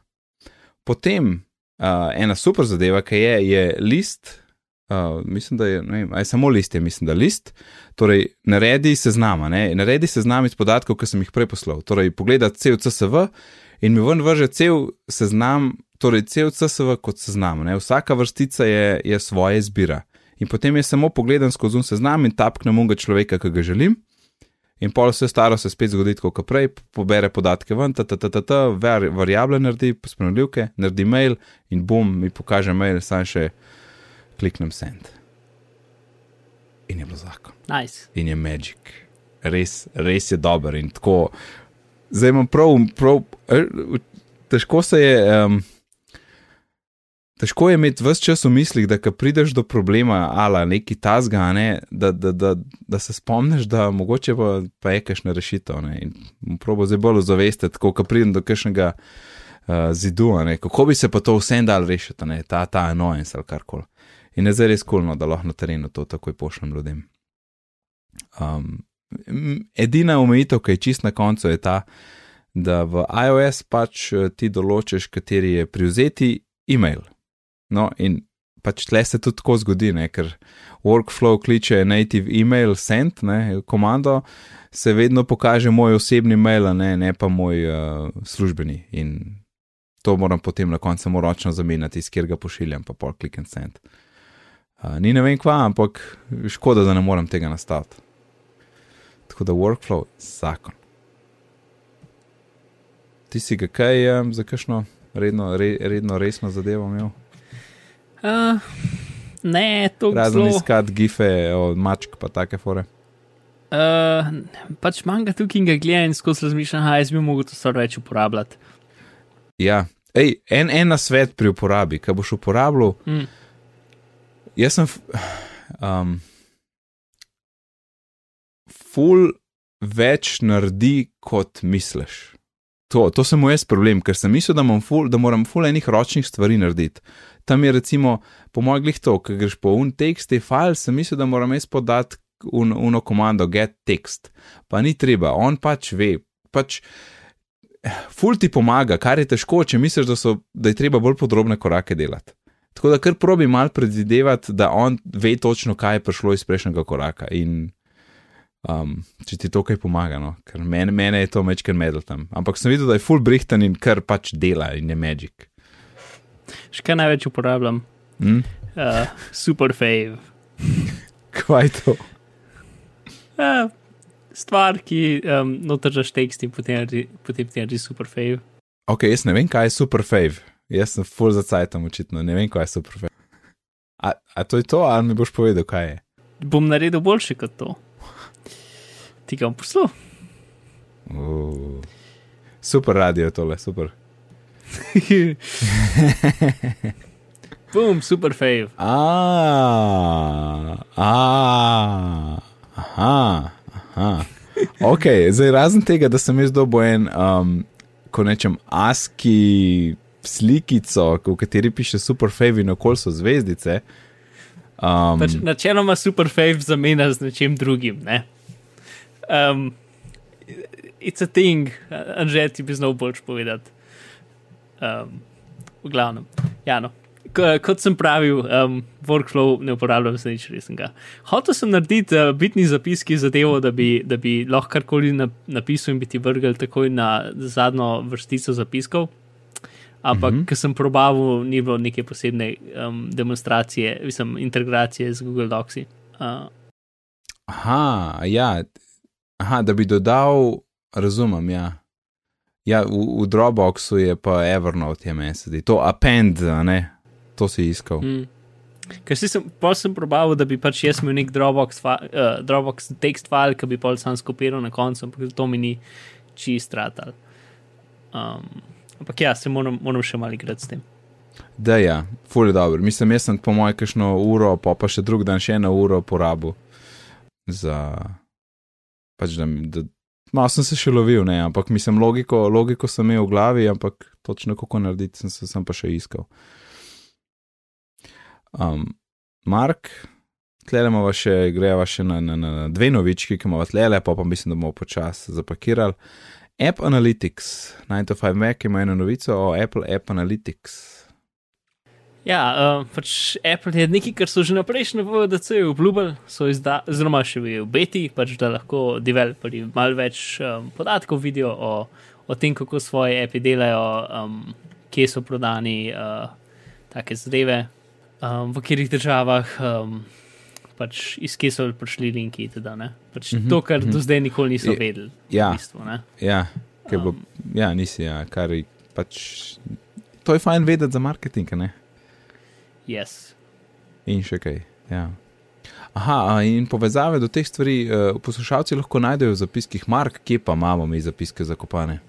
potem uh, ena super zadeva, ki je, je list. Uh, mislim, da je, vem, je samo list, je mislim, da je list. Torej, naredi seznam, naredi seznam iz podatkov, ki sem jih prej poslal. Torej, pogleda cel CSV in mi ven vrže cel seznam, torej cel CSV kot seznam. Ne? Vsaka vrstica je, je svoje izbira in potem je samo pogledam skozi seznam in tapknem unga človeka, ki ga želim. In pol vse staro se spet zgodi, kot prej, pobere podatke ven, ta, ta, ta, ta, ta variable naredi, spremljivke, naredi mail in bom mi pokaže mail, sam še kliknem send. In je bilo zakon. Nice. In je magic. Res, res je dober in tako. Zdaj imam prav, prav eh, težko se je. Um, Težko je imeti vse čas v mislih, da ko prideš do problema ali neki tasga, ne, da, da, da, da se spomniš, da mogoče pa, pa je kakšna rešitev. Probo zdaj bolj zavestiti, ko pridem do kakšnega uh, zidu, ne, kako bi se pa to vsem dal rešiti, ne, ta, ta annoyance ali karkoli. In je zdaj res kulno, da lahko na terenu to takoj pošljem ljudem. Um, edina omejitev, ki je čist na koncu, je ta, da v iOS pač eh, ti določiš, kateri je privzeti e-mail. No, in pač tle se tudi tako zgodi, ne? ker workflow kliče native email send, ne, komando, se vedno pokaže moj osebni mail, ne, ne pa moj uh, službeni. In to moram potem na koncu ročno zamenjati, iz kjer ga pošiljam, pa pol klik and send. Uh, ni ne vem kva, ampak škoda, da ne morem tega nastaviti. Tako da workflow je zakon. Ti si ga kaj um, za kakšno redno, re, redno resno zadevo imel? Uh, ne, to je. Razen iskati gife od mačk, pa take fore. Uh, pač manjka tukaj in ga gledam in skozi razmišljam, da jaz bi mogel to stvar več uporabljati. Ja, Ej, en, en na svet pri uporabi, kaj boš uporabljal. Mm. Jaz sem. Um, ful več naredi, kot misliš. To, to sem moj problem, ker sem mislil, da, ful, da moram ful enih ročnih stvari narediti tam je recimo, po mojem, glih to, ki greš po un tekst, te file, sem mislil, da moram jaz podati un, uno komando get text. Pa ni treba, on pač ve, pač. Ful ti pomaga, kar je težko, če misliš, da, so, da je treba bolj podrobne korake delati. Tako da kar probi mal predvidevati, da on ve točno, kaj je prišlo iz prejšnjega koraka. In um, če ti to kaj pomaga, no? ker mene, mene je to mečken medel tam. Ampak sem videl, da je full brihten in kar pač dela in je magic. Še kaj največ uporabljam? Mm? Uh, super fave. (laughs) Kaj to? Uh, stvar, ki um, notržaš tekst in potem, potem ti je super fave. Ok, jaz ne vem, kaj je super fave. Jaz sem full za cajtom, očitno ne vem, kaj je super fave. A, a to je to, ali mi boš povedal, kaj je? Bom naredil boljše kot to. Ti ga bom poslal. Uh, super radio tole, super. (laughs) Boom, super fave. Ah, ah, aha, aha. Ok, zdaj razen tega, da sem jaz dobil en, um, ko nečem, aski slikico, v kateri piše super fave in okol so zvezdice. Um, Pač načeloma superfave zamenja z nečim drugim. Ne? Um, it's a thing, anže ti bi znal bolj povedati. Um, v glavnem, ja, no. K, kot sem pravil, um, workflow ne uporabljam za nič resnega. Hotel sem narediti uh, bitni zapiski za devo, da bi, da bi lahko karkoli na, napisal in bi ti vrgel takoj na zadnjo vrstico zapiskov. Ampak, mm -hmm. ker sem probavil, ni bilo neke posebne um, demonstracije, mislim, integracije z Google Docs. Uh, aha, ja, aha, da bi dodal, razumem, ja. Ja, v, v Dropboxu je pa Evernote, je meni sedaj. To append, ne, to si iskal. mm. Ker si sem, pol sem probavil, da bi pač jaz imel nek Dropbox, fa, uh, Dropbox text file, ki bi pol sam skopiral na koncu, ampak to mi ni čist ratal. Um, ampak ja, se moram, moram še malo igrati s tem. Da, ja, fully dobro. Mislim, jaz sem po mojem kakšno uro, pa, pa še drug dan še eno uro porabil za. Pač da, mi- da malo sem se še lovil, ne, ampak mislim, logiko, logiko sem imel v glavi, ampak točno kako narediti, sem, se- sem pa še iskal. Um, Mark, tlele imamo še, greva še na, na, na, na dve novički, ki imamo tlele, pa pa mislim, da bomo počasi zapakirali. App Analytics, 9 to 5 Mac ima eno novico o Apple App Analytics. Ja, uh, pač Apple je nekaj, kar so že na prejšnjem VDC-ju obljubili, so izda, oziroma še v beti, pač da lahko developerji malo več um, podatkov vidijo o, o tem, kako svoje api delajo, um, kje so prodani, uh, take zadeve, um, v katerih državah, um, pač iz kje so prišli linki. Teda, ne. pač Mhm, to, kar mhm. do zdaj nikoli niso vedeli. Ja, V bistvu, ne. ja, bo, ja, nisi, ja, kar pač. To je fajn vedeti za marketing, ne? Yes. In še kaj. Ja. Aha, in povezave do teh stvari uh, poslušalci lahko najdejo v zapiskih, Mark, kje pa imamo mi zapiske zakopane.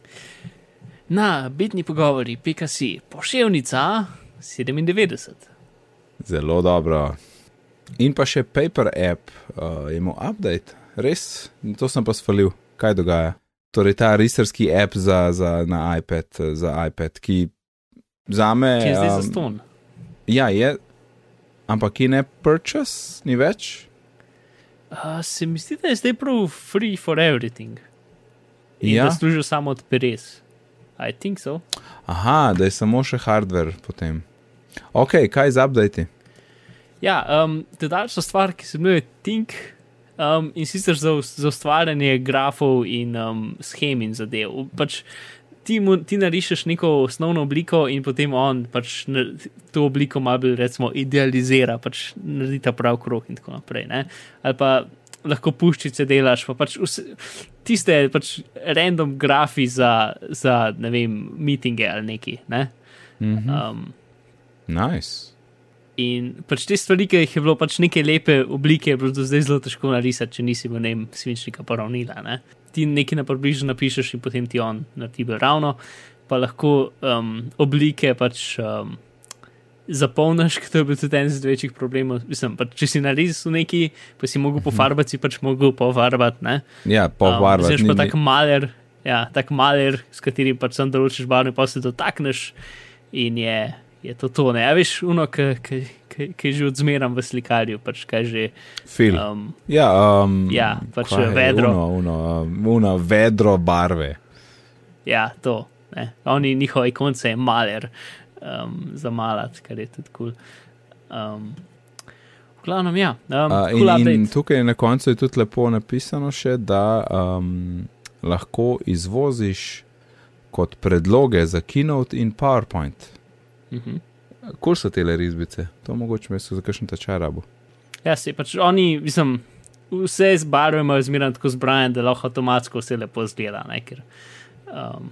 Na bitni pogovori, pika si, poševnica 97. Zelo dobro. In pa še Paper App, uh, je imel update, res, to sem pa svalil, kaj dogaja. Torej, ta risarski app za, za, na iPad, eh, za iPad, ki za me. Ki je zdaj za ston. Ja, je, ampak ki ne purchase, ni več. Uh, se mi zdi, da je zdaj prav free for everything. In Ja. da služijo samo od peres. I think so. Aha, da je samo še hardware potem. Ok, kaj z updati? Ja, um, dodaljša stvar, ki se imenuje Think. Um, in sicer za, za ustvarjanje grafov in um, schem in zadev. Pač ti, mu, ti narišeš neko osnovno obliko in potem on pač to obliko malo bolj recimo idealizira, pač naredi ta prav krok in tako naprej. Ne? Ali pa lahko puščice delaš, pa pač vse, tiste pač random grafi za, za ne vem, mitinge ali neki. Ne? Mhm. Um, Nice. In pač te stvari, ki jih je bilo pač neke lepe oblike, je bilo do zdaj zelo težko narisati, če nisi imel ne vem, svinčnika poravnila. Ne? Ti nekaj na približno napišeš in potem ti on naredi ravno, pa lahko um, oblike pač um, zapolniš, (laughs) ker to je bil tudi en izmed večjih problemov. Mislim, pač, če si narisal neki, pa si mogel pofarbati, si pač mogel pofarbati. ne. Ja, po Um. Zdaj pa tak maler, ja, tak maler, s katerim pač sam določiš barve, pa se dotakneš in je, je to to. Ne, a veš, uno, ki je že odzmeram v slikarju, pač kaj že. Fil. Um, Ja, um, Ja, pač je? vedro. Uno, uno, um, uno vedro barve. ja, to. Ne. Oni, njihov ikonce je maler um, za malat, kar je tudi kul. Cool. Um, v glavnem, ja, um, Uh, cool in, in update. tukaj na koncu je tudi lepo napisano še, da um, lahko izvoziš kot predloge za Keynote in PowerPoint. Kul so te risbice, to mogoče so za kakšen tečaj rabo. Ja, se pač oni, mislim, vse z barvami imajo zmeraj tako zbrane, da lahko avtomatsko vse lepo zgleda. Ne, ker, um,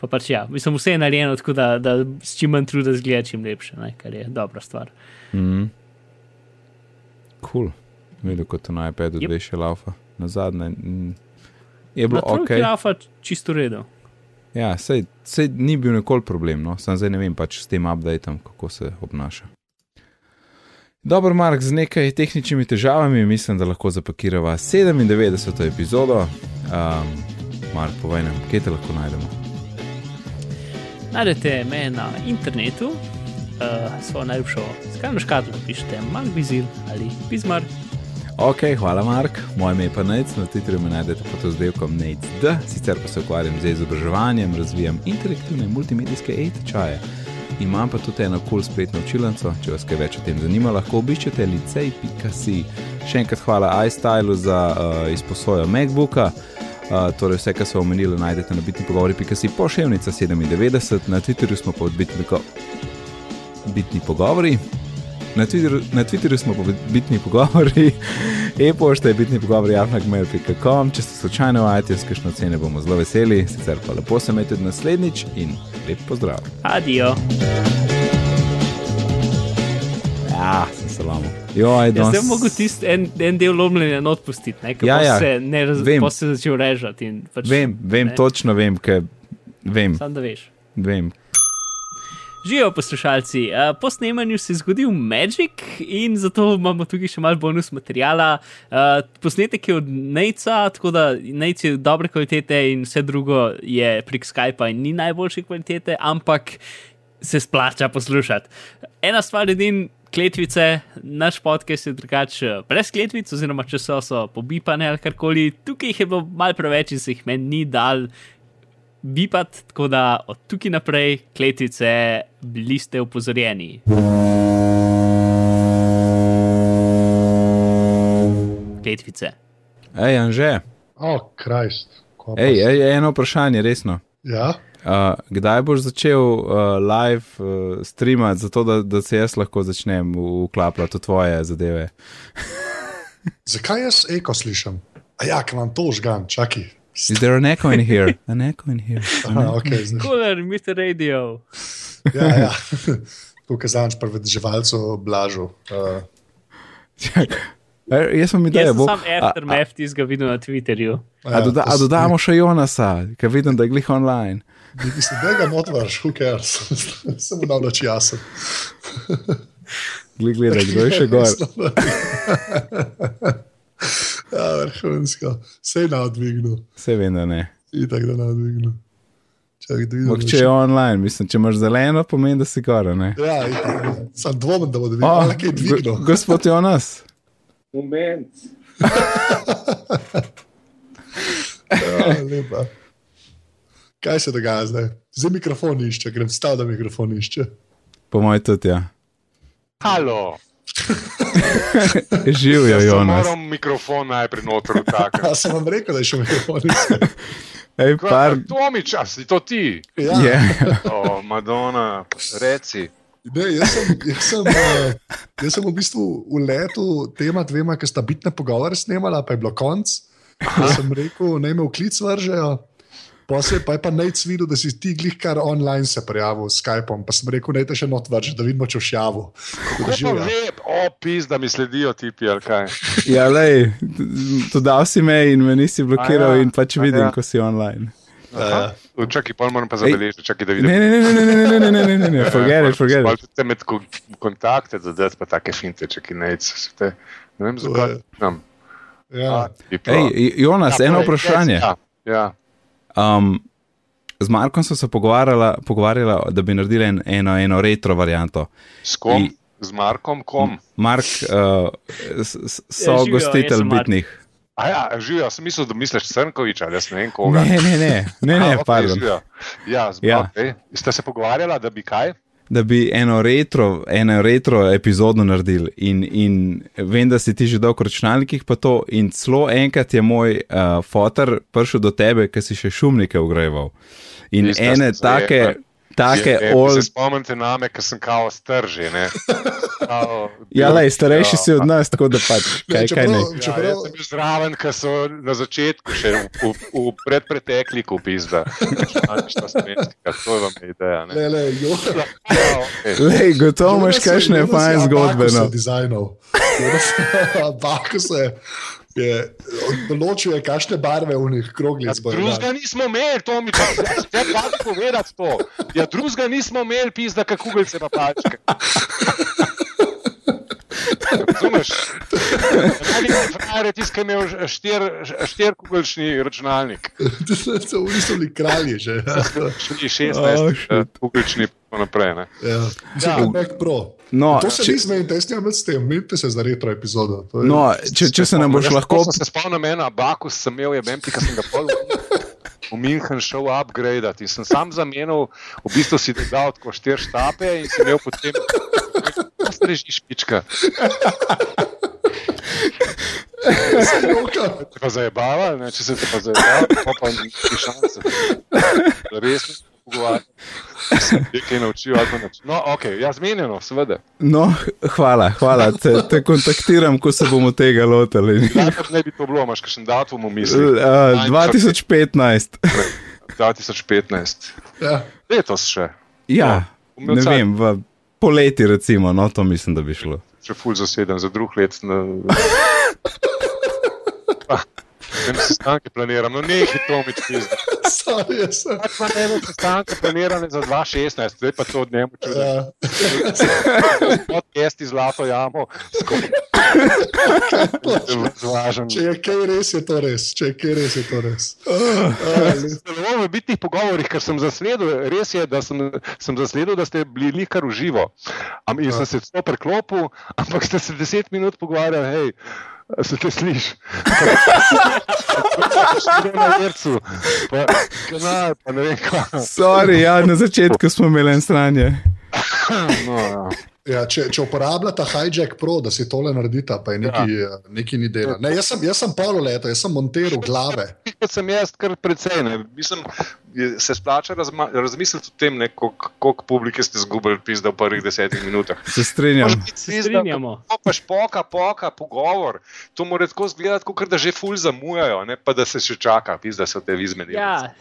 pa pač ja, mislim, vse je narejeno tako, da, da s čim manj truda zgleda, čim lepše, ne, kar je dobra stvar. Mhm. Cool. Videl, kot na iPadu Yep. dve še laufa. Na zadnje mm, je bilo Na ok. je alfa čisto redo. Ja, sej, sej ni bil nikoli problem, no, sem zdaj ne vem pač s tem updateom, kako se obnaša. Dobro, Mark, z nekaj tehničnimi težavami mislim, da lahko zapakirava 97. epizodo. Um, Mark, povej nam, kje te lahko najdemo. Najdete me na internetu, uh, svojo najljubšo skalno škatlo, pišete Mark Bizil ali Bizmar. Ok, hvala Mark, moje ime je pa Nec, na Twitterju me najdete pod oddelkom NECD, sicer pa se ukvarjam z izobraževanjem, razvijam interaktivne multimedijske e-tečaje. Imam pa tudi eno kul cool spletno učilnico, če vas kaj več o tem zanima, lahko obiščete licej.si. Še enkrat hvala iStylu za uh, izposojo MacBooka. Uh, torej, vse, kar so omenili, najdete na bitni pogovori.si pošiljnica 97, na Twitterju smo pa odbitni, bitni pogovori. Na Twitterju, na Twitterju smo pa bitni pogovori, (laughs) e-pošta je bitni pogovori, javnagmail.com. Če ste slučajno v iTunes, kakšno cene bomo zelo veseli, sicer pa lepo se imejte naslednjič in lep pozdrav. Adijo. Ja, sem salamo. Joj, Jaz sem mogel tisti en, en del lomljenja not pustiti, ne, Ja, ja, ja, se ne razumem, se začel režati. in Pač, Vem, vem, ne. točno vem, ker vem, Sam da veš. vem. Živijo poslušalci. Po snemanju se je zgodil Magic in zato imamo tukaj še malo bonus materijala. Posnetek je od Nejca, tako da Nejc je dobre kvalitete in vse drugo je prek Skypa in ni najboljše kvalitete, ampak se splača poslušati. Ena stvar je din. Kletvice, naš podcast je drugače brez kletvic, oziroma če so, so pobipane ali karkoli. Tukaj jih je bilo malo preveč in se jih meni ni dal bipati, tako da od tukaj naprej, kletvice, bili ste upozorjeni. Kletvice. Ej, Anže, O, oh, krajst. ej, ej, eno vprašanje, resno. Ja, Uh, kdaj boš začel uh, live uh, streamati, zato da, da se jaz lahko začnem uklapljati v tvoje zadeve? (laughs) zakaj jaz eko slišim? A ja, ker imam to žgan, čakaj. Is there an echo in here? (laughs) An echo in here. Aha, okay, zdaj. Cooler, Mr. Radio. ja, ja. (laughs) Tukaj zanč pri vedeževalcu Blažu. Uh, Čakaj. (laughs) E, Jaz sem Jaz ideja, sem bo. sam aftermath tizga videl na Twitterju. A, doda, a dodamo še Jonasa, ker vidim, da je glih online. Mislim, da ga notvarš, who cares. Se mu navlači jasen. Glih gleda, kdo je še gor. Ja, vrhunsko. Sej na odvignu. Vse vem, da ne. Itak da na vidim. Ampak če je online, mislim, če imaš zeleno, pomeni, da si gor, a ne. Ja. Sam dvomim, da bo dvignil. O, Oh, kaj je dvignil? go- gospod Jonas. Moment. (laughs) Ja, lepa. Kaj se dogaja zdaj? Zdaj mikrofon išče, grem stav, da mikrofon išče. Po mojem tudi, ja. Halo. (laughs) (laughs) Živijo, Jaz sem Jonas. moram mikrofon najprej noter vtakniti. (laughs) Ja, sem vam rekel, da je še mikrofon. (laughs) Ej, par. Tomič, a si to ti? Ja, Je. O, Madonna, reci. ne, jaz, sem, jaz, sem, uh, jaz sem v bistvu v letu tema dvema, ki sta bitne pogovore snemala, pa je bilo konc. Jaz sem rekel, naj me v klic vržejo. Posebej pa je pa najc videl, da si ti glih kar online se prijavil s Skypom, pa sem rekel, naj te še not vrže, da vidimo, če v šjavu. Kako pa ve, o, pis, da mi sledijo tipi ali kaj. Ja, lej, to dal si me in me nisi blokiral, ja, in pač vidim, ja. ko si online. Ja. Uh, čakaj, pa moram pa zabeležiti, čakaj, da vidim. Ne, ne, ne, ne, ne, ne, ne, ne, ne, ne, ne, forget it, forget it. Te med ko- kontakte dodati, pa take finte, čakaj, nec. Te, ne vem, zakaj. Ja. Ej, Jonas, eno vprašanje. Ja, ja. Um, z Markom sem se pogovarjala, pogovarjala da bi naredili en, eno, eno retro varianto. S kom? I- Z Markom, kom? Mark, uh, so Ja, gostitelj bitnih. A ja, živijo, jaz sem mislil, da misliš Crnkoviča, ali jaz ne vem koga. Ne, ne, ne, ne, ne, (laughs) A, okej, pardon. živijo. Ja, z, Ja. ja. Okay. Ste se pogovarjala, da bi kaj? Da bi eno retro, eno retro epizodo naredili. In, in vem, da si ti že dolgo računalnikih, pa to. In celo enkrat je moj uh, fotor prišel do tebe, ker si še šumnike ugreval. In Ista ene take, zajema. Take Je- old. Se spomnite name, ker sem kao strži. Kao, (laughs) Ja, lej, starejši ja. si od nas, tako da pač. Kaj, kaj ne. čeprav, Ja, čeprav, jaz sem bil zraven, ker so na začetku še v, v, v predpretekliku pizda. To je vam ideja. Ne? le, le, jo, Ja, okay. Lej, gotovo imaš kakšne fajn zgodbe. No. je dizajnov. Abacus je, je določil, je, kakšne barve v njih Ja, kroglic bojo. drugega nismo imeli, to mi je treba povedati. To. Ja, drugega nismo imeli, pizda, kako kugelce pa pačke. Razumeš? Frajer je tisti, ki je imel štir- štirkugelčni računalnik. To so v bistvu bili kralji že. Ja. Šli Oh, 16, shit. uh, kugelčni pa naprej. Ne? Ja. Ja. Mac Pro. No, to se če- ni zmenite, jaz nimam več s tem, menite se za retro epizodo. To je- No, če, če se nam boš Jaz lahko. sem se spomnil, ena Bakus sem imel, je vem, ki sem ga pol v München šel upgradeati in sem sam zamenil, v bistvu si dal tako štiri štape in si imel potem, da strežiš pička. Joka. Te pa zajebava, ne? če se te pa zajebava, pa pa ni šanse. Res ne pogovarjati. Sem nekaj naučil, ali pa nič. No, ok, ja, zmenjeno, seveda. No, hvala, hvala. Te, te kontaktiram, ko se bomo tega lotili. Zakaj ne bi to bilo, imaš kakšen datum v misli? Uh, 2015. 2015. Ja. Letos še. Ja, imel ne vem, v poleti recimo, no to mislim, da bi šlo. Če ful zasedem za drug let. Na... (laughs) Ah, Ne vem, sestanke planiram, no nekaj to mi pizda. Sorry, jaz sem. Pač pa ne vem, sestanke planirane za 2016, zdaj pa to od njemu čudim. Ja. Podcast iz Zlato jamo, zvažen. Če je kaj res, je to res. Če je kaj res, je to res. Zelo v bitnih pogovorih, ker sem zasledil, res je, da sem, sem zasledil, da ste bili kar v živo. Am, in sem se celo preklopil, ampak ste se deset minut pogovarjali, hej, se te slišiš. Na vrtu, pa kanal, pa ne vem kaj. Sorry, ja, na začetku smo imeli en stranje. No, ja. Ja, če, če uporabljata Hijack Pro, da si tole naredita, pa je neki, ja. neki ni dela. Ne, jaz sem, jaz sem polo leto, jaz sem montiral glave. Kot sem jaz, kar precej. Ne. Mislim, je- se splača razma, razmisliti o tem, ne, koliko, koliko publike ste izgubili pizda v prvih desetih minutah. (laughs) Se strinjam. Se strinjamo. Pa špoka, poka, pogovor. To mora tako izgledati, kot da že ful zamujajo, ne pa da se še čaka, pizda so te vizmeni. Ja,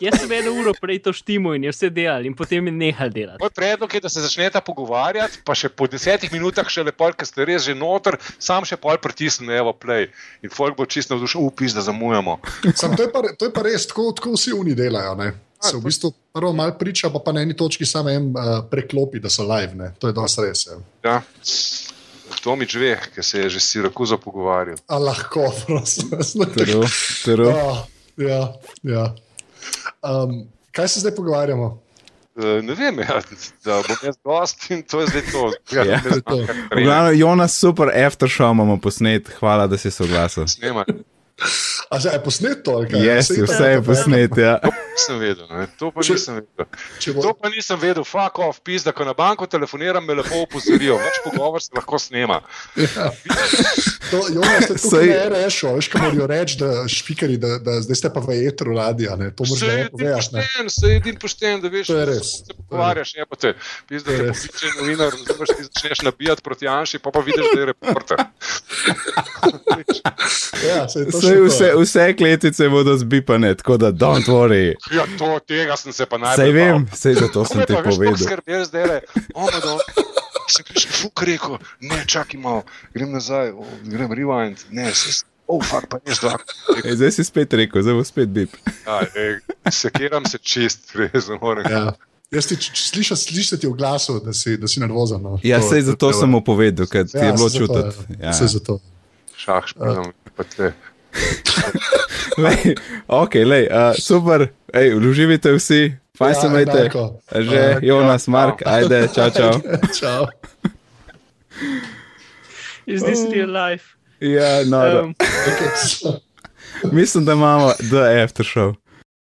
jaz sem eno uro prej to štimo in je vse delal, in potem je nehal delati. Moj predlog je, da se začnete pogovarjati, pa še po desetih minutah, še lepo, ker ste res že noter, sam še pol pritisnite, evo, play. In folk bo čisto navdušen, upis, da zamujamo. Sam, to, je pa, to je pa res, tako, tako vsi oni delajo. Ne? Se v bistvu prvo malo priča, pa, pa na eni točki samo en uh, preklopi, da so live. Ne? To je dosti res. Ja. Ja. Tomič ve, ker se je že s Sirakuzo pogovarjal. A lahko, (laughs) prosim. Tero, tero. Ah, ja, ja. Um, kaj se zdaj pogovarjamo? Uh, ne vem, ja, da bom jaz gost in to je zdaj to. Ja, Ja. To je glavnem, Jonas, super aftershow imamo posnet, hvala, da si soglasil. snemati. A že je posnet to? ali kaj? Yes, Saj vse je tako, posnet, ja. Nisem vedel, ne. to pa Če- nisem vedel. Bo, To pa nisem vedel, fuck off, pizda, ko na banko telefoniram, me lepo opozorijo, več pogovor se lahko snema. ja. to, Jonas, ste tukaj Saj- na RS-u, veš, kaj morajo reči, da špikari, da, da zdaj ste pa v etru radija, ne? to moraš Se da je ne. pošten, se je pošten, da veš, To je da se pogovarjaš, ne pa te. Pizda, To je te pokliče novinar, razumeš, ti začneš nabijati proti Janši, pa pa vidiš, da je reporter. (laughs) Ja, saj to To, vse, ja. vse kletice bodo zbipane, tako da don't worry. Ja, to, tega sem se pa najbolj Sej vem, sej zato sem ti povedal. Skrbel zdaj le, omedo. Sem (laughs) prišel, fuk rekel, ne, čakaj malo, grem nazaj, o, grem rewind, ne, se, oh, fuck, pa niš dva. Ej, zdaj si spet rekel, zdaj bo spet bip. (laughs) Ja, ej, sekiram se čist, (laughs) res, ne morem. Ja. Jaz ti slišim slišati v glasu, da si, da si nervozen. No. Ja, sej to zato sem mu povedal, ker ti je bilo čutiti. Ja. Ja. Saj zato. Šah, špilam, pa te. (laughs) Lej, ok, lej, uh, super, Ej, uživajte vsi, fajn Ja, se enako. Že, Ja, Jonas, Mark, ajde, čau, čau. (laughs) Čau. Is this real life? Ja, no, Um, (laughs) Okay. mislim, da imamo The After Show.